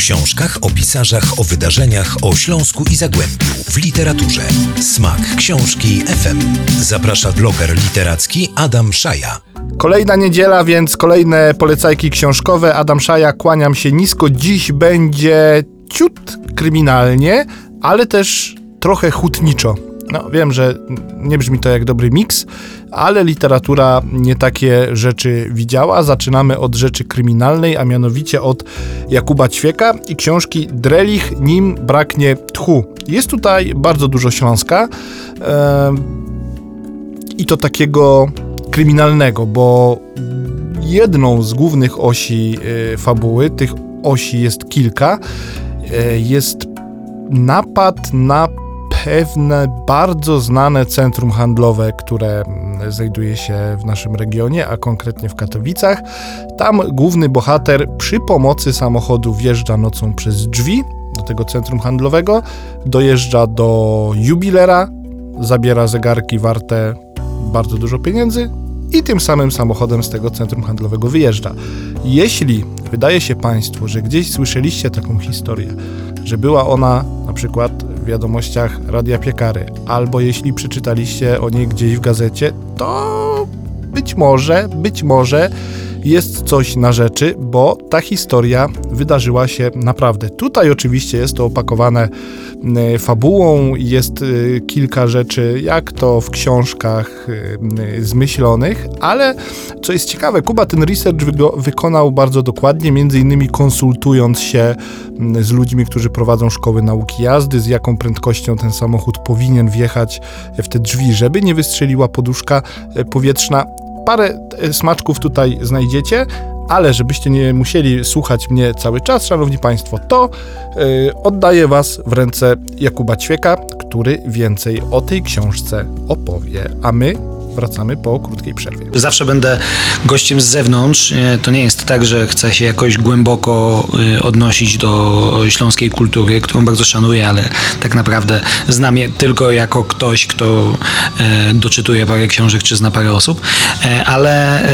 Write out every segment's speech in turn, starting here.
książkach, o pisarzach, o wydarzeniach, o Śląsku i Zagłębiu, w literaturze. Smak książki FM. Zaprasza bloger literacki Adam Szaja. Kolejna niedziela, więc kolejne polecajki książkowe. Adam Szaja, kłaniam się nisko. Dziś będzie ciut kryminalnie, ale też trochę hutniczo. No, wiem, że nie brzmi to jak dobry miks, ale literatura nie takie rzeczy widziała. Zaczynamy od rzeczy kryminalnej, a mianowicie od Jakuba Ćwieka i książki Drelich, nim braknie tchu. Jest tutaj bardzo dużo Śląska i to takiego kryminalnego, bo jedną z głównych osi e, fabuły, tych osi jest kilka, e, jest napad na pewne bardzo znane centrum handlowe, które mm, znajduje się w naszym regionie, a konkretnie w Katowicach. Tam główny bohater przy pomocy samochodu wjeżdża nocą przez drzwi do tego centrum handlowego, dojeżdża do jubilera, zabiera zegarki warte bardzo dużo pieniędzy i tym samym samochodem z tego centrum handlowego wyjeżdża. Jeśli wydaje się Państwu, że gdzieś słyszeliście taką historię, że była ona na przykład wiadomościach Radia Piekary, albo jeśli przeczytaliście o niej gdzieś w gazecie, to być może, być może jest coś na rzeczy, bo ta historia wydarzyła się naprawdę. Tutaj oczywiście jest to opakowane e, fabułą, jest e, kilka rzeczy, jak to w książkach e, zmyślonych, ale co jest ciekawe, Kuba ten research wykonał bardzo dokładnie, między innymi konsultując się z ludźmi, którzy prowadzą szkoły nauki jazdy, z jaką prędkością ten samochód powinien wjechać w te drzwi, żeby nie wystrzeliła poduszka powietrzna parę e, smaczków tutaj znajdziecie, ale żebyście nie musieli słuchać mnie cały czas, szanowni państwo, to yy, oddaję was w ręce Jakuba Ćwieka, który więcej o tej książce opowie, a my wracamy po krótkiej przerwie. Zawsze będę gościem z zewnątrz. To nie jest tak, że chcę się jakoś głęboko y, odnosić do śląskiej kultury, którą bardzo szanuję, ale tak naprawdę znam je tylko jako ktoś, kto e, doczytuje parę książek czy zna parę osób, e, ale e,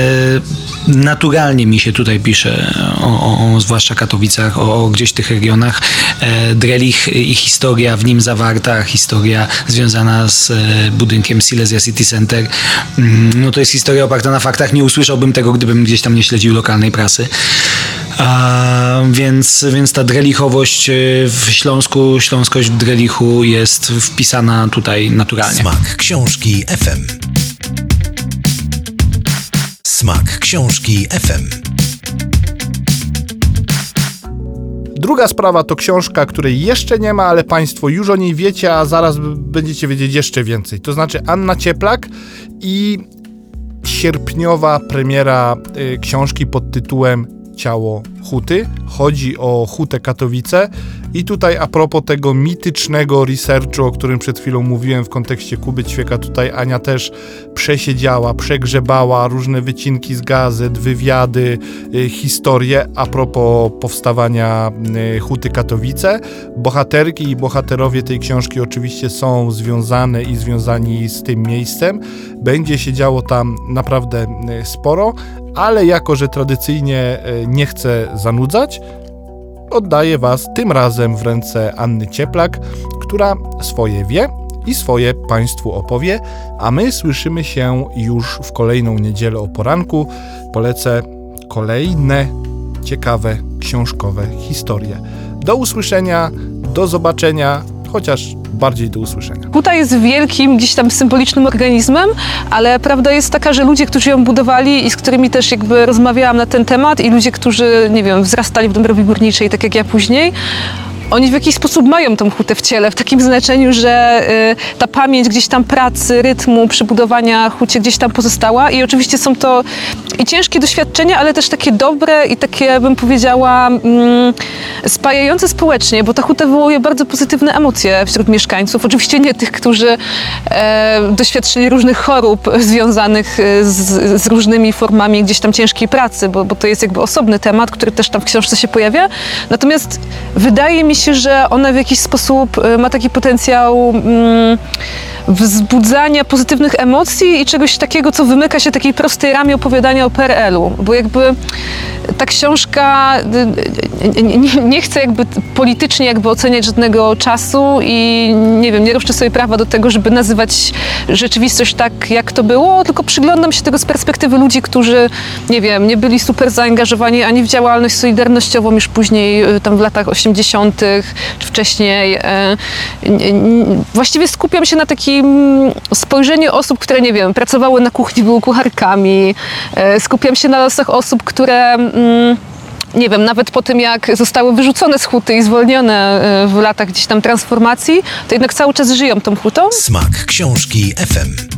naturalnie mi się tutaj pisze o, o, zwłaszcza Katowicach, o, o, gdzieś tych regionach. Drelich i historia w nim zawarta, historia związana z budynkiem Silesia City Center, Mm, no to jest historia oparta na faktach. Nie usłyszałbym tego, gdybym gdzieś tam nie śledził lokalnej prasy. A, więc, więc ta drelichowość e, w Śląsku, śląskość w drelichu jest wpisana tutaj naturalnie. Smak książki FM. Smak książki FM. Druga sprawa to książka, której jeszcze nie ma, ale Państwo już o niej wiecie, a zaraz będziecie wiedzieć jeszcze więcej. To znaczy Anna Cieplak i sierpniowa premiera y, książki pod tytułem Ciało Huty. Chodzi o Hutę Katowice i tutaj a propos tego mitycznego researchu, o którym przed chwilą mówiłem w kontekście Kuby Ćwieka, tutaj Ania też przesiedziała, przegrzebała różne wycinki z gazet, wywiady, y, historie a propos powstawania y, Huty Katowice. Bohaterki i bohaterowie tej książki oczywiście są związane i związani z tym miejscem. Będzie się działo tam naprawdę y, sporo, ale jako, że tradycyjnie nie chcę zanudzać, oddaję Was tym razem w ręce Anny Cieplak, która swoje wie i swoje Państwu opowie, a my słyszymy się już w kolejną niedzielę o poranku. Polecę kolejne ciekawe książkowe historie. Do usłyszenia, do zobaczenia, chociaż bardziej do usłyszenia. Huta jest wielkim, gdzieś tam symbolicznym organizmem, ale prawda jest taka, że ludzie, którzy ją budowali i z którymi też jakby rozmawiałam na ten temat i ludzie, którzy, nie wiem, wzrastali w Dąbrowie Górniczej, tak jak ja później, oni w jakiś sposób mają tą hutę w ciele, w takim znaczeniu, że y, ta pamięć gdzieś tam pracy, rytmu, przybudowania hucie gdzieś tam pozostała i oczywiście są to i ciężkie doświadczenia, ale też takie dobre i takie, bym powiedziała, mm, spajające społecznie, bo ta huta wywołuje bardzo pozytywne emocje wśród mieszkańców. Oczywiście nie tych, którzy e, doświadczyli różnych chorób związanych e, z, z, różnymi formami gdzieś tam ciężkiej pracy, bo, bo to jest jakby osobny temat, który też tam w książce się pojawia. Natomiast wydaje mi się, że ona w jakiś sposób y, ma taki potencjał mm, wzbudzania pozytywnych emocji i czegoś takiego, co wymyka się takiej prostej ramie opowiadania o PRL-u. Bo jakby ta książka, y, nie, nie, nie chcę jakby politycznie jakby oceniać żadnego czasu i nie wiem, nie roszczę sobie prawa do tego, żeby nazywać rzeczywistość tak, jak to było, tylko przyglądam się tego z perspektywy ludzi, którzy, nie wiem, nie byli super zaangażowani ani w działalność solidarnościową już później, y, tam w latach 80. czy wcześniej. Właściwie skupiam się na takim spojrzeniu osób, które, nie wiem, pracowały na kuchni, były kucharkami. E, Skupiam się na losach osób, które... mm, nie wiem, nawet po tym jak zostały wyrzucone z huty i zwolnione e, w latach gdzieś tam transformacji, to jednak cały czas żyją tą hutą. Smak książki FM.